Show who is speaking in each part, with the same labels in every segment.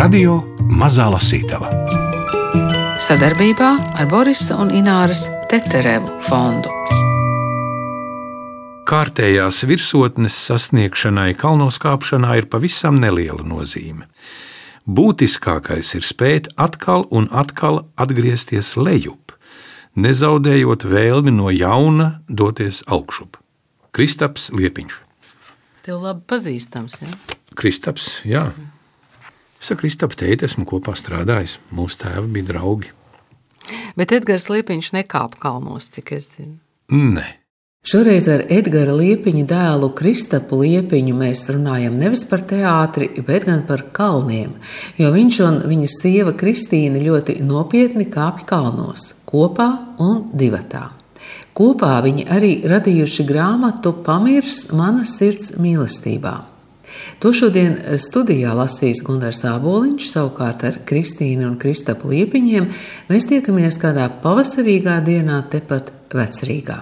Speaker 1: Radio Mazā Lasītava
Speaker 2: sadarbībā ar Borisa un Ināras Teterevu fondu.
Speaker 1: Kārtējās virsotnes sasniegšanai kalnos kāpšanā ir pavisam neliela nozīme. Būtiskākais ir spēt atkal un atkal atgriezties lejup, nezaudējot vēlmi no jauna doties augšup. Kristaps Liepiņš.
Speaker 2: Tev labi pazīstams, ja?
Speaker 1: Kristaps, jā. Es ar Kristapu teitu, esmu kopā strādājis. Mūsu tēvi bija draugi.
Speaker 2: Bet Edgars Liepiņš nekāpa kalnos, cik es zinu.
Speaker 1: Nē.
Speaker 3: Šoreiz ar Edgara Liepiņa dēlu Kristapu Liepiņu mēs runājam nevis par teātri, bet gan par kalniem, jo viņš un viņa sieva Kristīna ļoti nopietni kāpj kalnos, kopā un divatā. Kopā viņi arī radījuši grāmatu Pamirs manas sirds mīlestībā. To šodien studijā lasīs Gunārs Aboliņš, savukārt ar Kristīnu un Kristapu Liepiņiem mēs tiekamies kādā pavasarīgā dienā tepat Vecrīgā.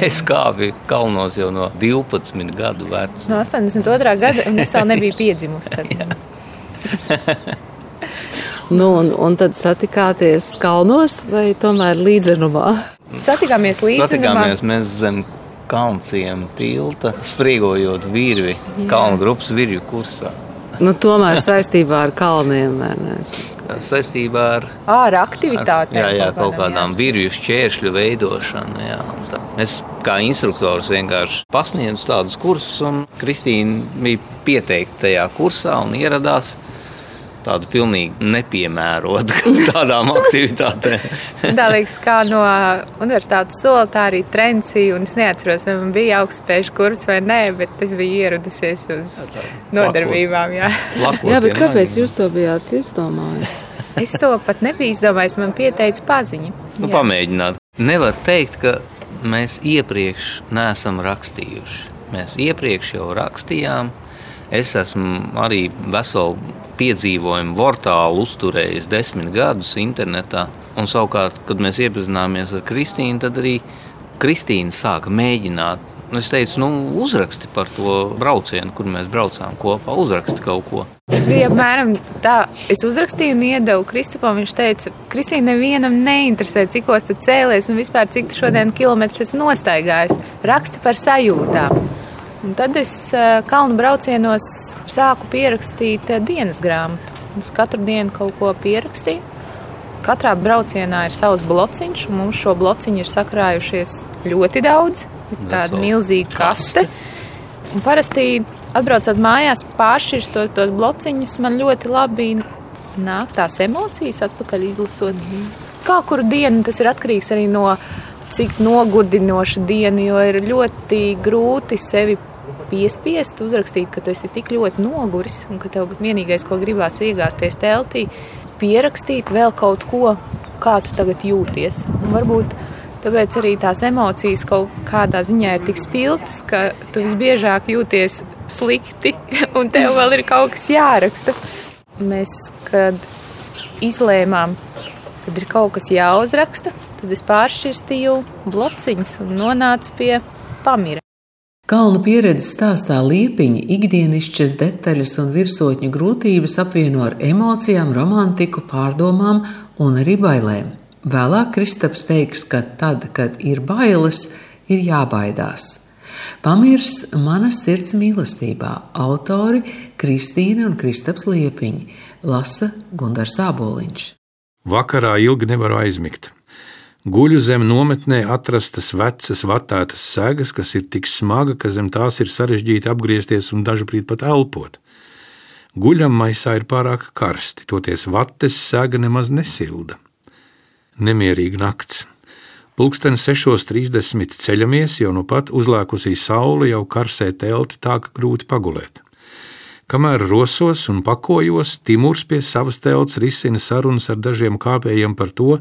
Speaker 4: Es kāpu kalnos jau no 12 gadu vecuma.
Speaker 5: No 82. gada, un es vēl nebiju piedzimusi.
Speaker 2: nu, un, un tad satikāties kalnos vai tomēr līdzenumā?
Speaker 5: Satikāmies līdzenumā.
Speaker 4: Satikāmies mēs zem kalnciem tilta, sprīgojot virvi kalnu grupas virju kursā.
Speaker 2: Nu, tomēr saistībā ar kalniem.
Speaker 4: Saistībā ar,
Speaker 5: ar aktivitātēm.
Speaker 4: Jā, jā, kaut kādām virju šķēršļu veidošanu. Jā, es kā instruktors vienkārši pasniedzu tādus kursus, un Kristīna bija pieteikta tajā kursā un ieradās tādu pilnīgi nepiemērotu tādām aktivitātēm.
Speaker 5: tā liekas, kā no universitātes sola, tā arī trencija. Es neatceros, vai man bija augstspēļu kurs vai nē, bet es biju ieradusies uz nodarbībām. Jā,
Speaker 2: Lakot, jā bet kāpēc jūs to bijāt izdomājis?
Speaker 5: Es to pat nebiju izdomājis. Man pieteica paziņa.
Speaker 4: Nu, pamēģināt. Nevar teikt, ka mēs iepriekš neesam rakstījuši. Mēs iepriekš jau rakstījām. Es esmu arī veselu piedzīvojumu portālu uzturējis desmit gadus internetā. Un savukārt, kad mēs iepazināmies ar Kristīnu, tad arī Kristīna sāka mēģināt. Es teicu, nu, uzraksti par to braucienu, kur mēs braucām kopā. Uzraksti kaut ko.
Speaker 5: Tas bija apmēram tā. Es uzrakstīju un iedevu Kristupam. Viņš teica, Kristīna, nevienam neinteresē, cik ostas cēlies un vispār cik tu šodien kilometrus esi nostaigājis. Raksti par sajūtām. Un tad es kalnu braucienos sāku pierakstīt dienas grāmatu. Es katru dienu kaut ko pierakstīju. Katrā braucienā ir savs blociņš, un mums šo blociņu ir sakrājušies ļoti daudz. Tāda milzīga kaste. Un parasti, atbraucot mājās, pāršķirstot tos, tos blociņus, man ļoti labi nāk tās emocijas atpakaļ izlasot. Kā kuru dienu tas ir atkarīgs arī no cik nogurdinoša diena, jo ir ļoti grūti sevi piespiest uzrakstīt, ka tu esi tik ļoti noguris un ka tev vienīgais, ko gribās iegāzties teltī, pierakstīt vēl kaut ko, kā tu tagad jūties. Un varbūt tāpēc arī tās emocijas kaut kādā ziņā ir tik spilgtas, ka tu visbiežāk jūties slikti un tev vēl ir kaut kas jāraksta. Mēs, kad izlēmām, kad ir kaut kas jāuzraksta, tad es pāršķirstīju blociņus un nonācu pie pamira.
Speaker 3: Kalnu pieredzes stāstā liepiņa ikdienišķas detaļas un virsotņu grūtības apvieno ar emocijām, romantiku, pārdomām un arī bailēm. Vēlāk Kristaps teiks, ka tad, kad ir bailes, ir jābaidās. Pamirs manas sirds mīlestībā autori Kristīna un Kristaps Liepiņi lasa Gundars Āboliņš.
Speaker 1: Vakarā ilgi nevaru aizmigt. Guļu zem nometnē atrastas vecas, vatētas segas, kas ir tik smaga, ka zem tās ir sarežģīti apgriezties un dažkārt pat elpot. Guļam maisā ir pārāk karsti, toties vates sega nemaz nesilda. Nemierīga nakts. Pulksten 6.30 ceļamies, jau nu pat uzlēkusī saule jau karsē telti tā, ka grūti pagulēt. Kamēr rosos un pakojos, Timurs pie savas telts risina sarunas ar dažiem kāpējiem par to,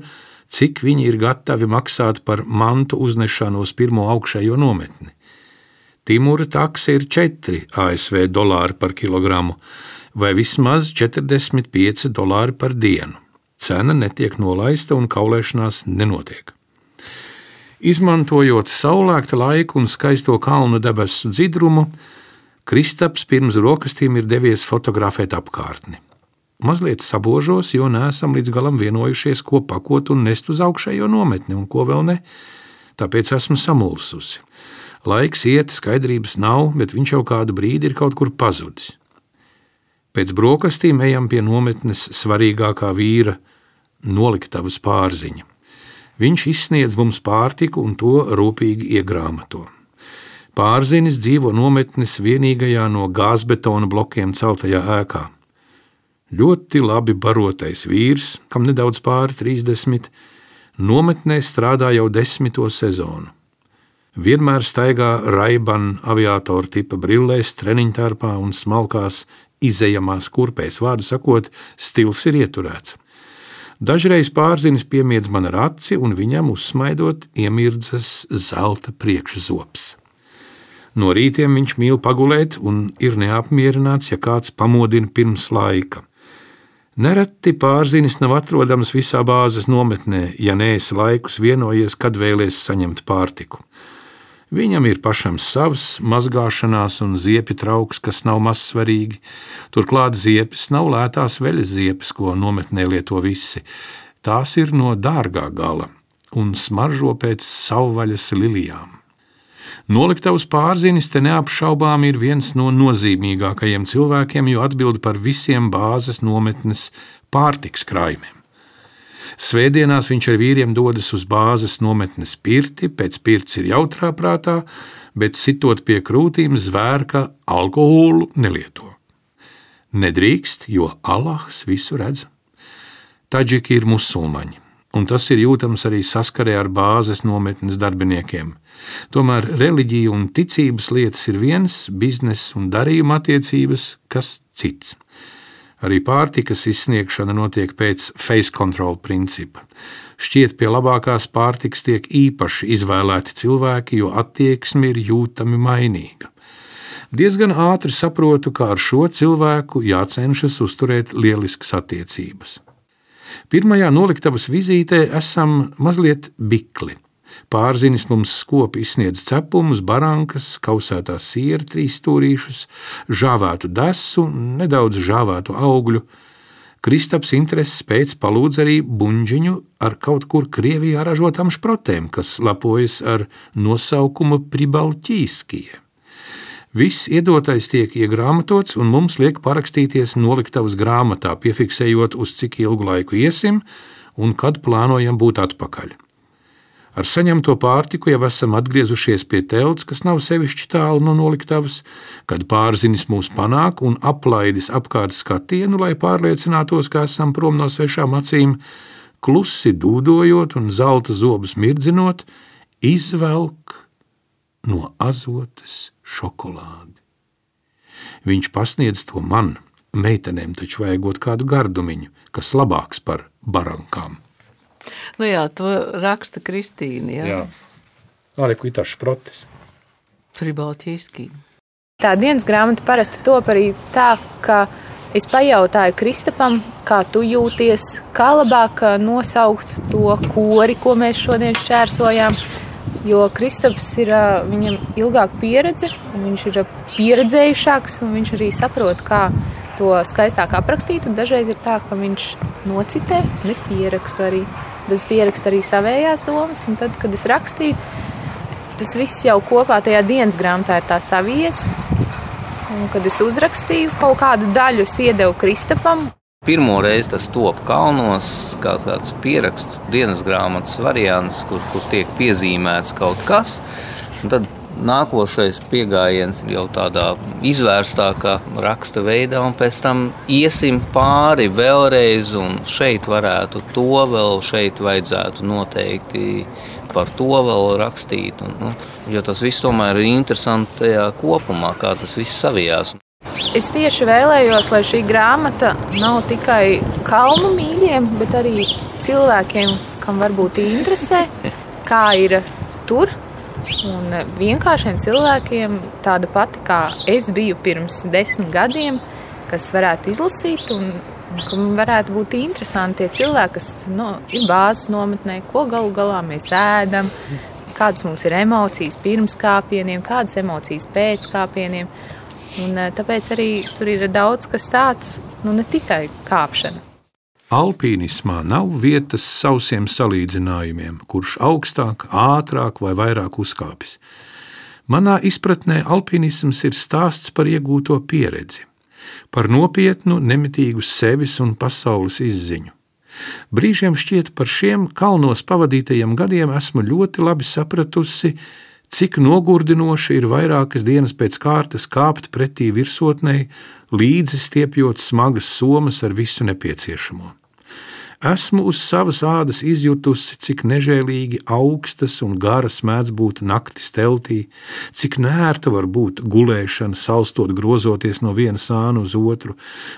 Speaker 1: cik viņi ir gatavi maksāt par mantu uznešanu uz pirmo augšējo nometni. Timura taksa ir 4 ASV dolāri par kilogramu, vai vismaz 45 dolāri par dienu. Cena netiek nolaista un kaulēšanās nenotiek. Izmantojot saulēkta laiku un skaisto kalnu debesu dzidrumu, Kristaps pirms rokastīm ir devies fotografēt apkārtni. Mazliet sabožos, jo neesam līdz galam vienojušies, ko pakot un nest uz augšējo nometni un ko vēl ne. Tāpēc esmu samulsusi. Laiks iet, skaidrības nav, bet viņš jau kādu brīdi ir kaut kur pazudis. Pēc brokastīm ejam pie nometnes svarīgākā vīra, noliktavas pārziņa. Viņš izsniedz mums pārtiku un to rūpīgi iegrāmato. Pārzinis dzīvo nometnes vienīgajā no gāzbetona blokiem celtajā ēkā. Ļoti labi barotais vīrs, kam nedaudz pāri 30, nometnē strādā jau desmito sezonu. Vienmēr staigā raibana aviatoru tipa brillēs, treniņtārpā un smalkās izējamās kurpēs, vārdu sakot, stils ir ieturēts. Dažreiz pārzinis piemiedz man ar aci, un viņam uzsmaidot iemirdzas zelta priekšzops. No rītiem viņš mīl pagulēt un ir neapmierināts, ja kāds pamodina pirms laika. Nereti pārzinis nav atrodams visā bāzes nometnē, ja neesi laikus vienojies, kad vēlies saņemt pārtiku. Viņam ir pašam savs mazgāšanās un ziepju trauks, kas nav mazsvarīgi. Turklāt ziepes nav lētās veļas ziepes, ko nometnē lieto visi. Tās ir no dārgā gala un smaržo pēc savvaļas lilijām. Noliktavas pārzinis te neapšaubām ir viens no nozīmīgākajiem cilvēkiem, jo atbild par visiem bāzes nometnes pārtiks krājumiem. Svētdienās viņš ar vīriem dodas uz bāzes nometnes pirti, pēc pirts ir jautrā prātā, bet sitot pie krūtīm zvērka alkoholu nelieto. Nedrīkst, jo Allahs visu redz. Taģiki ir musulmaņi, un tas ir jūtams arī saskarē ar bāzes nometnes darbiniekiem. Tomēr reliģija un ticības lietas ir viens, biznesa un darījuma attiecības kas cits. Arī pārtikas izsniegšana notiek pēc face control principa. Šķiet, pie labākās pārtikas tiek īpaši izvēlēti cilvēki, jo attieksme ir jūtami mainīga. Diezgan ātri saprotu, kā ar šo cilvēku jācenšas uzturēt lieliskas attiecības. Pirmajā noliktavas vizītē esam mazliet bikli. Pārzinis mums skopi izsniedz cepumus, barankas, kausētās siera trīs stūrīšus, žāvētu desu, nedaudz žāvētu augļu. Kristaps intereses pēc palūdz arī buļģiņu ar kaut kur Krievijā ražotām šprotēm, kas lapojas ar nosaukumu Pribalķīskie. Viss iedotais tiek iegrāmatots, un mums liek parakstīties noliktavas grāmatā, piefiksējot, uz cik ilgu laiku iesim un kad plānojam būt atpakaļ. Ar saņemto pārtiku jau esam atgriezušies pie telts, kas nav sevišķi tālu no noliktavas, kad pārzinis mūs panāk un aplaidis apkārt skatienu, lai pārliecinātos, ka esam prom no svešām acīm, klusi dūdojot un zelta zobus mirdzinot, izvelk no azotes šokolādi. Viņš pasniedz to man, meitenēm taču vajagot kādu gardumiņu, kas labāks par barankām.
Speaker 2: Nu jā, to raksta Kristīna. Jā,
Speaker 1: jā. arī kuitāšs protes.
Speaker 2: Pribaltiski.
Speaker 5: Tā dienas grāmata parasti top arī tā, ka es pajautāju Kristapam, kā tu jūties, kā labāk nosaukt to kori, ko mēs šodien šķērsojām. Jo Kristaps ir viņam ilgāka pieredze, viņš ir pieredzējušāks un viņš arī saprot, kā to skaistāk aprakstīt. Dažreiz ir tā, ka viņš nocitē, un es pierakstu arī. Tad es pierakstu arī savējās domas, un tad, kad es rakstīju, tas viss jau kopā tajā dienas grāmatā ir tā savies. Un, kad es uzrakstīju kaut kādu daļu, es iedevu Kristapam.
Speaker 4: Pirmo reizi tas top kalnos, kā tāds pierakstu dienas grāmatas variants, kur, kur tiek piezīmēts kaut kas. Tad Nākošais pieejams jau tādā izvērstākā raksta veidā, un pēc tam iesim pāri vēlreiz, un šeit varētu to vēl, šeit vajadzētu noteikti par to vēl rakstīt. Un, nu, jo tas viss tomēr ir interesanti tajā kopumā, kā tas viss savijās.
Speaker 5: Es tieši vēlējos, lai šī grāmata nav tikai kalnu mīļiem, bet arī cilvēkiem, kam varbūt interesē, kā ir tur Un vienkāršiem cilvēkiem, tāda pati kā es biju pirms desmit gadiem, kas varētu izlasīt un kam varētu būt interesanti tie cilvēki, kas no, ir bāzes nometnē, ko galu galā mēs ēdam, kādas mums ir emocijas pirms kāpieniem, kādas emocijas pēc kāpieniem. Un, tāpēc arī tur ir daudz kas tāds, nu, ne tikai kāpšana.
Speaker 1: Alpīnismā nav vietas sausiem salīdzinājumiem, kurš augstāk, ātrāk vai vairāk uzkāpis. Manā izpratnē alpīnisms ir stāsts par iegūto pieredzi, par nopietnu, nemitīgu sevis un pasaules izziņu. Brīžiem šķiet, par šiem kalnos pavadītajiem gadiem esmu ļoti labi sapratusi, cik nogurdinoši ir vairākas dienas pēc kārtas kāpt pretī virsotnei, līdzi stiepjot smagas somas ar visu nepieciešamo. Esmu uz savas ādas izjutusi, cik nežēlīgi augstas un garas mēdz būt naktis teltī, cik nērta var būt gulēšana, salstot, grozoties no viena sāna uz otru,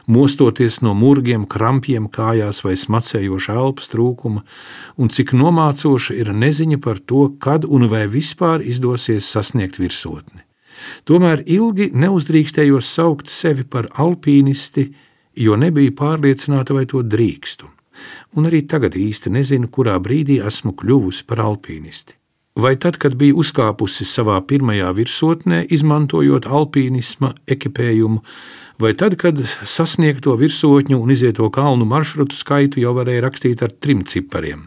Speaker 1: mostoties no murgiem, krampjiem kājās vai smacējoša elpas trūkuma, un cik nomācoša ir neziņa par to, kad un vai vispār izdosies sasniegt virsotni. Tomēr ilgi neuzdrīkstējos saukt sevi par alpīnisti, jo nebiju pārliecināta, vai to drīkstu un arī tagad īsti nezinu, kurā brīdī esmu kļuvusi par alpīnisti. Vai tad, kad biju uzkāpusi savā pirmajā virsotnē, izmantojot alpīnisma ekipējumu, vai tad, kad sasniegto virsotņu un izieto kalnu maršrutu skaitu jau varēja rakstīt ar trim cipariem.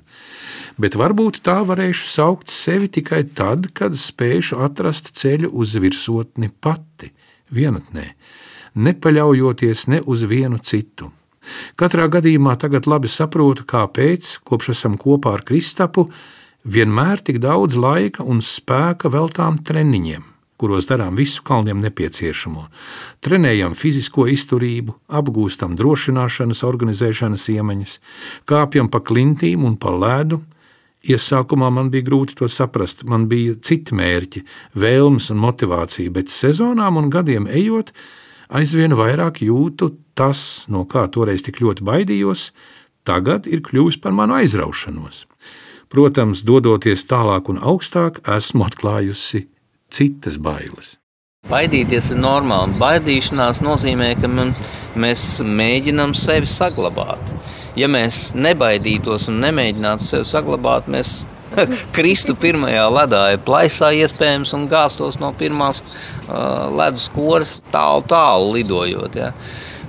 Speaker 1: Bet varbūt tā varēšu saukt sevi tikai tad, kad spēšu atrast ceļu uz virsotni pati, vienatnē, nepaļaujoties ne uz vienu citu. Katrā gadījumā tagad labi saprotu, kāpēc, kopš esam kopā ar Kristapu, vienmēr tik daudz laika un spēka veltām treniņiem, kuros darām visu kalniem nepieciešamo. Trenējam fizisko izturību, apgūstam drošināšanas, organizēšanas iemaņas, kāpjam pa klintīm un pa ledu. Iesākumā man bija grūti to saprast, man bija citi mērķi, vēlmes un motivācija, bet sezonām un gadiem ejot, aizvien vairāk jūtu tas, no kā toreiz tik ļoti baidījos, tagad ir kļuvis par manu aizraušanos. Protams, dodoties tālāk un augstāk, esmu atklājusi citas bailes.
Speaker 4: Baidīties ir normāli. Baidīšanās nozīmē, ka mēs mēģinām sevi saglabāt. Ja mēs nebaidītos un nemēģinātu sevi saglabāt, mēs kristu pirmajā ledā, plaisā iespējams, un gāstos no pirmās uh, ledus koras tālu, tālu lidojot. Ja.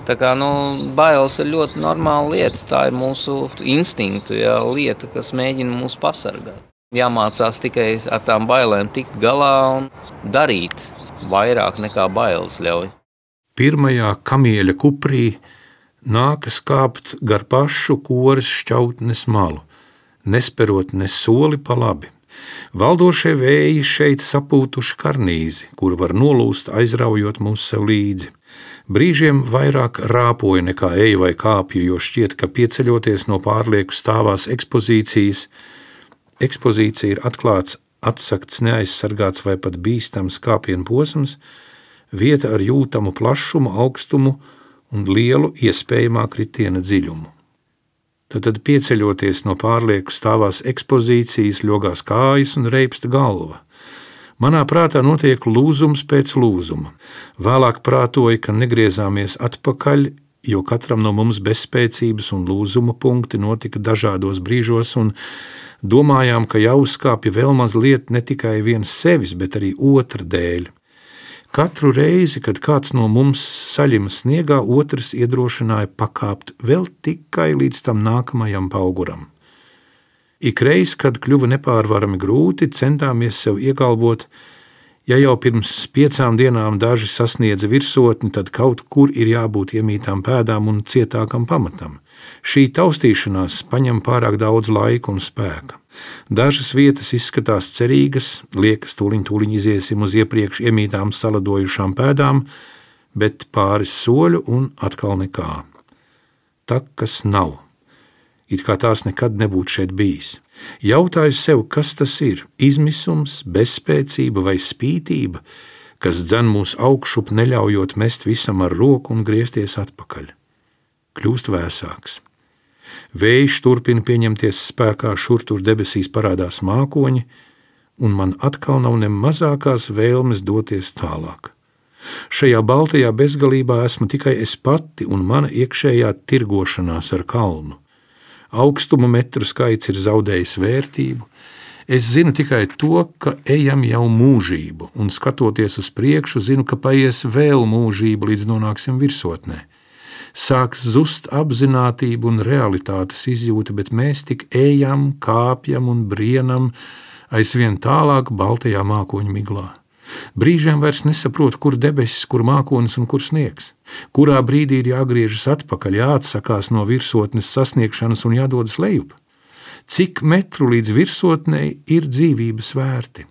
Speaker 4: Tā kā nu, bailes ir ļoti normāla lieta. Tā ir mūsu instinktu ja, lieta, kas mēģina mūs pasargāt. Jāmācās tikai ar tām bailēm tikt galā un darīt vairāk nekā bailes ļauj.
Speaker 1: Pirmajā kamieļa kuprī nākas kāpt gar pašu koras šķautnes malu nesperot ne soli pa labi. Valdošie vēji šeit sapūtuši karnīzi, kur var nolūst, aizraujot mūs sev līdzi. Brīžiem vairāk rāpoja nekā eja vai kāpju, jo šķiet, ka pieceļoties no pārlieku stāvās ekspozīcijas, ekspozīcija ir atklāts, atsakts, neaizsargāts vai pat bīstams kāpienu posms, vieta ar jūtamu plašumu, augstumu un lielu iespējamā kritiena dziļumu. Tad, tad pieceļoties no pārlieku stāvās ekspozīcijas, ļogās kājas un reipsta galva. Manā prātā notiek lūzums pēc lūzuma. Vēlāk prātoju, ka negriezāmies atpakaļ, jo katram no mums bezspēcības un lūzuma punkti notika dažādos brīžos, un domājām, ka jāuzkāpja vēl mazliet ne tikai viens sevis, bet arī otra dēļ. Katru reizi, kad kāds no mums saļima sniegā, otrs iedrošināja pakāpt vēl tikai līdz tam nākamajam auguram. Ikreiz, kad kļuva nepārvarami grūti, centāmies sev iegalvot, ja jau pirms piecām dienām daži sasniedza virsotni, tad kaut kur ir jābūt iemītām pēdām un cietākam pamatam. Šī taustīšanās paņem pārāk daudz laika un spēka. Dažas vietas izskatās cerīgas, liekas, tūliņ, tūliņ iziesim uz iepriekš iemītām saladojušām pēdām, bet pāris soļu un atkal nekā. Takas nav. It kā tās nekad nebūtu šeit bijis. Jautāju sev, kas tas ir - izmisums, bezspēcība vai spītība, kas dzen mūs augšup, neļaujot mest visam ar roku un griezties atpakaļ. Kļūst vēsāks. Vējš turpina pieņemties spēkā, šur tur debesīs parādās mākoņi, un man atkal nav ne mazākās vēlmes doties tālāk. Šajā baltajā bezgalībā esmu tikai es pati un mana iekšējā tirgošanās ar kalnu. Augstuma metru skaits ir zaudējis vērtību, Es zinu tikai to, ka ejam jau mūžību, un skatoties uz priekšu, zinu, ka paies vēl mūžība, līdz nonāksim virsotnē. Sāks zust apziņotība un realitātes izjūta, bet mēs tik ejam, kāpjam un brienam aizvien tālāk baltajā mākoņu miglā. Brīžiem vairs nesaprotu, kur debesis, kur mākonis un kur sniegs. Kurā brīdī ir jāgriežas atpakaļ, jāatsakās no virsotnes sasniegšanas un jādodas lejup cik metru līdz virsotnei ir dzīvības vērti.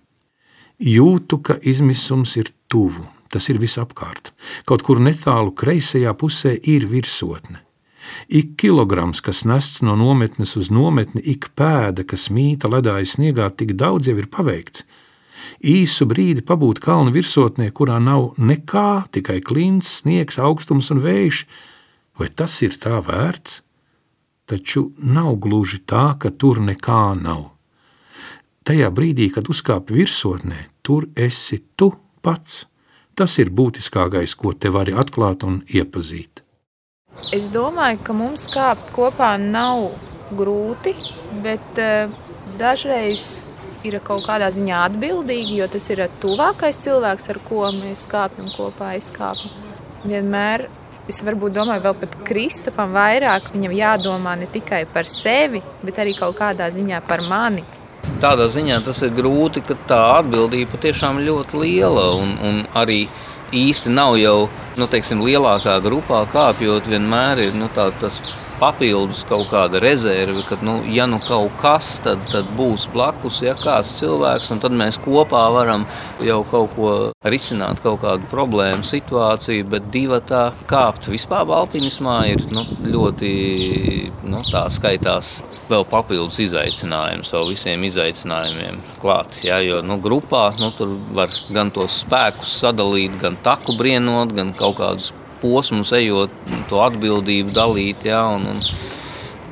Speaker 1: Jūtu, ka izmisums ir tuvu, tas ir visapkārt. Kaut kur netālu kreisajā pusē ir virsotne. Ik kilograms, kas nests no nometnes uz nometni, ik pēda, kas mīta ledāja sniegā, tik daudz jau ir paveikts. Īsu brīdi pabūt kalnu virsotnē, kurā nav nekā, tikai klints, sniegs, augstums un vējš, vai tas ir tā vērts? taču nav gluži tā, ka tur nekā nav. Tajā brīdī, kad uzkāp virsotnē, tur esi tu pats. Tas ir būtiskākais, ko te vari atklāt un iepazīt.
Speaker 5: Es domāju, ka mums kāpt kopā nav grūti, bet uh, dažreiz ir kaut kādā ziņā atbildīgi, jo tas ir tuvākais cilvēks, ar ko mēs kāpjam kopā, izkāpjam. Vienmēr Es varbūt domāju, vēl pat Kristofam vairāk viņam jādomā ne tikai par sevi, bet arī kaut kādā ziņā par mani.
Speaker 4: Tādā ziņā tas ir grūti, ka tā atbildība patiešām ļoti liela. Un, un arī īsti nav jau nu, teiksim, lielākā grupā kāpjot, vienmēr ir nu, tā, tas papildus kaut kāda rezerve, ka, nu, ja nu kaut kas, tad, tad būs blakus, ja kāds cilvēks, un tad mēs kopā varam jau kaut ko risināt, kaut kādu problēmu situāciju, bet divi tā kāpt vispār alpinismā ir nu, ļoti, nu, tā skaitās vēl papildus izaicinājums, vēl visiem izaicinājumiem klāt, ja, jo, nu, grupā, nu, tur var gan tos spēkus sadalīt, gan taku brienot, gan kaut kādus posmus, ejot to atbildību dalīt. Ja, un, un,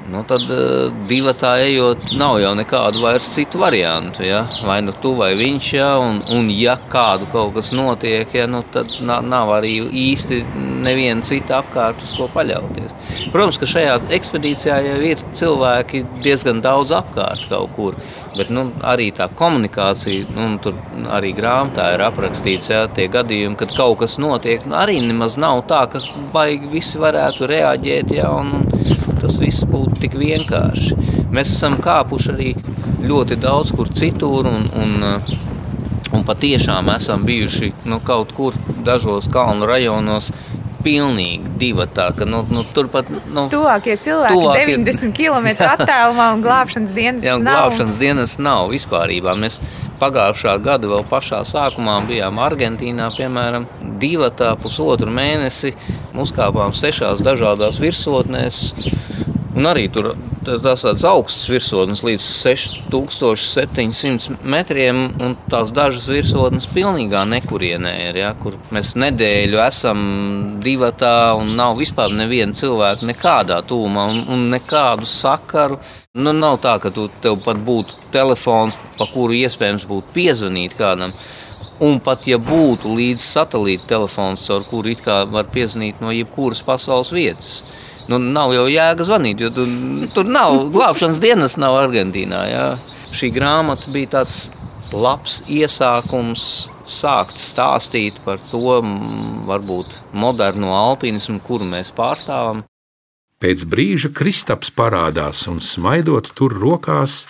Speaker 4: Nu, tad uh, divi tā ejot, nav jau nekādu vairs citu variantu. Ja? Vai nu tu vai viņš, ja? un, un ja kādu kaut kas notiek, ja? nu, tad nav, nav arī īsti neviena cita apkārt, uz ko paļauties. Protams, ka šajā ekspedīcijā jau ir cilvēki diezgan daudz apkārt kaut kur. Bet nu, arī tā komunikācija, nu, tur arī grāmatā ir aprakstīts, ja, tie gadījumi, kad kaut kas notiek, nu, arī nemaz nav tā, ka baigi visi varētu reaģēt. Ja, un, un, tas viss būtu tik vienkārši. Mēs esam kāpuši arī ļoti daudz kur citur, un, un, un patiešām esam bijuši nu, kaut kur dažos kalnu rajonos. Pilnīgi divi tā, ka nu, nu, turpat. Nu,
Speaker 5: tuvākie cilvēki tuvākie... 90 km attālumā un glābšanas dienas
Speaker 4: jā,
Speaker 5: nav.
Speaker 4: Glābšanas dienas nav vispār. Mēs pagājušā gada vēl pašā sākumā bijām Argentīnā, piemēram, divu tā pusotru mēnesi. Uzkāpām sešās dažādās virsotnēs. Un arī tur tas tāds augsts virsotnes līdz 6700 metriem, un tās dažas virsotnes pilnīgā nekurienē ir, ja, kur mēs nedēļu esam divatā un nav vispār neviena cilvēka nekādā tūmā un, un nekādu sakaru. Nu, nav tā, ka tu, tev pat būtu telefons, pa kuru iespējams būtu piezvanīt kādam. Un pat ja būtu līdz satelīta telefons, caur kuru it kā var piezvanīt no jebkuras pasaules vietas, nu, nav jau jēga zvanīt, jo tu, tur nav glābšanas dienas, nav Argentīnā. Jā. Šī grāmata bija tāds labs iesākums sākt stāstīt par to varbūt moderno alpinismu, kuru mēs pārstāvam.
Speaker 1: Pēc brīža Kristaps parādās un smaidot tur rokās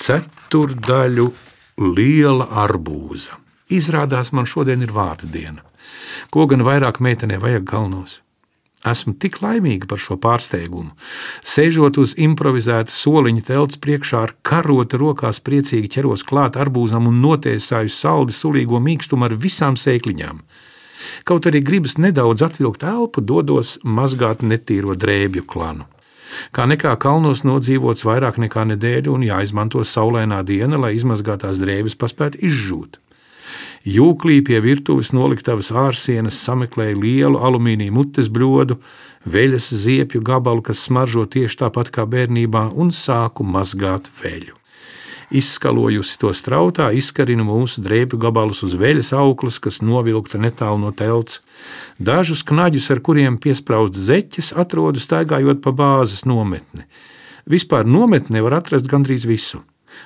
Speaker 1: ceturdaļu liela arbūza. Izrādās, man šodien ir vārda diena. Ko gan vairāk meitenei vajag galvenos? Esmu tik laimīga par šo pārsteigumu. Sēžot uz improvizēta soliņa telts priekšā ar karotu rokās, priecīgi ķeros klāt arbūzam un notiesāju saldi sulīgo mīkstumu ar visām sēkliņām. Kaut arī gribas nedaudz atvilkt elpu, dodos mazgāt netīro drēbju klanu. Kā nekā kalnos nodzīvots vairāk nekā nedēļu un jāizmanto saulainā diena, lai izmazgātās drēbes paspētu izžūt. Jūklī pie virtuves noliktavas ārsienas sameklēja lielu alumīnija mutes bļodu, veļas ziepju gabalu, kas smaržo tieši tāpat kā bērnībā, un sāku mazgāt veļu. Izskalojusi to strautā, izkarinu mūsu drēbju gabalus uz veļas auklas, kas novilkta netālu no telts. Dažus knaģus, ar kuriem piesprāstas zeķes, atrodu staigājot pa bāzes nometni. Vispār nometnē var atrast gandrīz visu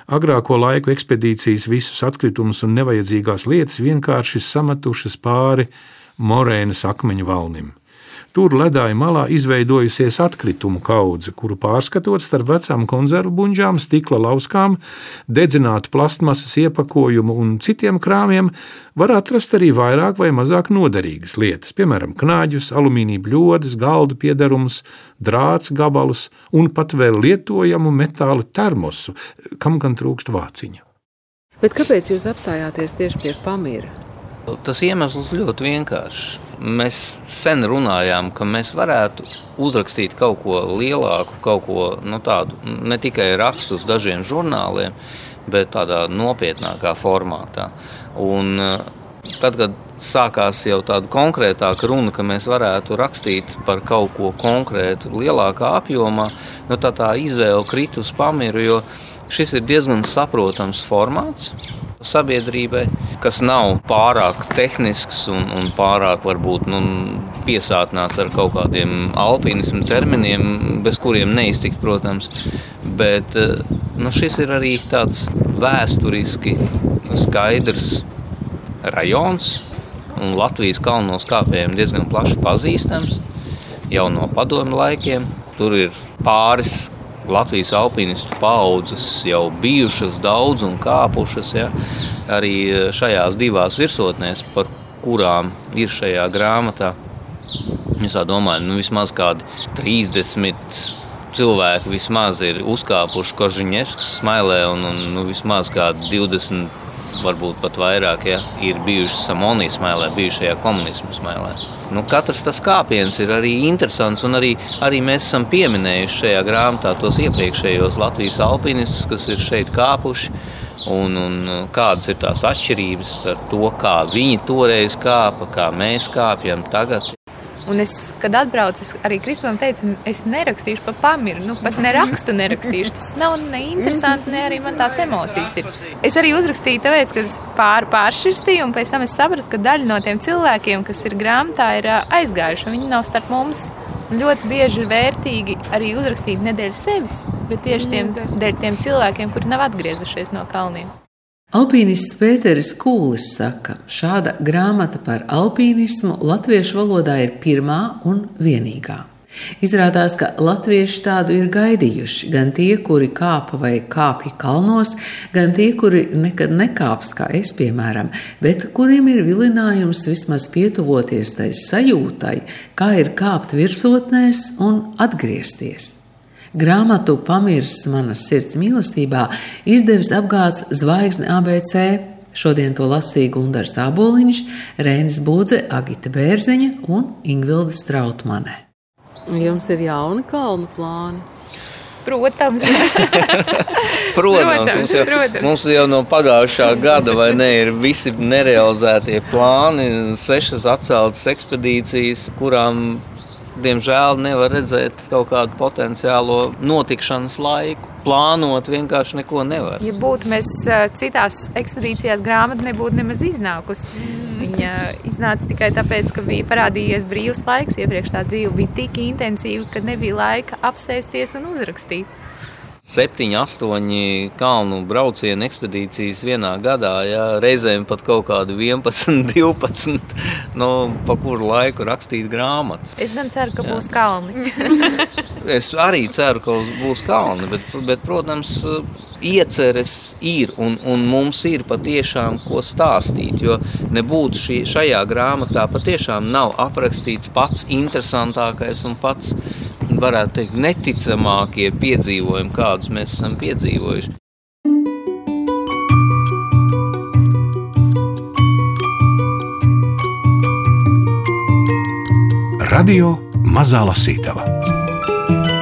Speaker 1: Agrāko laiku ekspedīcijas visus atkritumus un nevajadzīgās lietas vienkārši sametušas pāri morēnas akmeņu valnim. Tur ledāja malā izveidojusies atkritumu kaudze, kuru pārskatot starp vecām konzervu buļģām, stikla lauskām, dedzinātu plastmasas iepakojumu un citiem krāmiem, var atrast arī vairāk vai mazāk noderīgas lietas, piemēram, knāģus, alumīnija bļodas, galdu piedarumus, drāts gabalus un pat vēl lietojamu metāla termosu, kam gan trūkst vāciņa.
Speaker 2: Bet kāpēc jūs apstājāties tieši pie pamīra?
Speaker 4: Tas iemesls ļoti vienkāršs. Mēs sen runājām, ka mēs varētu uzrakstīt kaut ko lielāku, kaut ko nu, tādu, ne tikai rakstu uz dažiem žurnāliem, bet tādā nopietnākā formātā. Un, eh, tad, kad sākās jau tāda konkrētāka runa, ka mēs varētu rakstīt par kaut ko konkrētu, lielākā apjomā, nu, tā, tā izvēle krita uz pamiru, jo šis ir diezgan saprotams formāts sabiedrībai, kas nav pārāk tehnisks un, un pārāk varbūt nu, piesātināts ar kaut kādiem alpīnismu terminiem, bez kuriem neiztikt, protams. Bet eh, nu, šis ir arī tāds vēsturiski skaidrs rajons. Un Latvijas kalnos kāpējiem diezgan plaši pazīstams jau no padomu laikiem. Tur ir pāris Latvijas alpinistu paudzes jau bijušas daudz un kāpušas ja, arī e, šajās divās virsotnēs, par kurām ir šajā grāmatā. Es domāju, nu, vismaz kādi 30 cilvēki vismaz ir uzkāpuši Kožiņevskas smailē, un, un nu, vismaz kādi 20, varbūt pat vairāk, ja, ir bijuši Samonijas smailē, bijušajā komunismu smailē. Nu, katrs tas kāpiens ir arī interesants, un arī, arī mēs esam pieminējuši šajā grāmatā tos iepriekšējos Latvijas alpinistus, kas ir šeit kāpuši. Un, un kādas ir tās atšķirības ar to, kā viņi toreiz kāpa, kā mēs kāpjam tagad.
Speaker 5: Un es, kad atbraucu, es arī Kristofam teicu, es nerakstīšu par pamiru. Nu, pat nerakstu nerakstīšu. Tas nav ne interesanti, ne arī man tās emocijas ir. Es arī uzrakstīju, tāpēc, ka es pār, pāršķirstīju, un pēc tam es sapratu, ka daļa no tiem cilvēkiem, kas ir grāmatā, ir aizgājuši. Viņi nav starp mums. Ļoti bieži ir vērtīgi arī uzrakstīt nedēļu sevis, bet tieši tiem, dēļ tiem cilvēkiem, kuri nav atgriezušies no kalniem.
Speaker 3: Alpīnists Pēteris Kūlis saka, šāda grāmata par alpīnismu latviešu valodā ir pirmā un vienīgā. Izrādās, ka latvieši tādu ir gaidījuši. Gan tie, kuri kāpa vai kāpja kalnos, gan tie, kuri nekad nekāps, kā es, piemēram, bet kuriem ir vilinājums vismaz pietuvoties tai sajūtai, kā ir kāpt virsotnēs un atgriezties. Grāmatu Pamirs manas sirds mīlestībā izdevis apgāds Zvaigzne ABC. Šodien to lasīja Gunārs Aboliņš, Rēnis Budze, Agita Bērziņa un Ingvilda Strautmane.
Speaker 2: Jums ir jauni kalnu plāni.
Speaker 5: Protams,
Speaker 4: protams, protams, mums, jau, protams. mums jau no pagājušā gada ne, ir visi nerealizētie plāni, sešas atceltas ekspedīcijas, kurām diemžēl nevar redzēt kaut kādu potenciālo notikšanas laiku. Plānot vienkārši neko nevar.
Speaker 5: Ja būtu mēs citās ekspedīcijās, grāmata nebūtu nemaz iznākusi. Viņa iznāca tikai tāpēc, ka bija parādījies brīvs laiks. Iepriekš tā dzīve bija tik intensīva, ka nebija laika apsēsties un uzrakstīt
Speaker 4: septiņi, astoņi kalnu braucienu ekspedīcijas vienā gadā. Jā, reizēm pat kaut kādi 11, 12, nu, pa kuru laiku rakstīt grāmatas.
Speaker 5: Es gan ceru, ka jā. būs kalni.
Speaker 4: es arī ceru, ka būs kalni, bet, bet protams, ieceres ir un, un mums ir patiešām ko stāstīt. Jo nebūtu šī, šajā grāmatā patiešām nav aprakstīts pats interesantākais un pats varētu teikt, neticamākie piedzīvojumi, kādus mēs esam piedzīvojuši.
Speaker 3: Radio Mazā Lasītava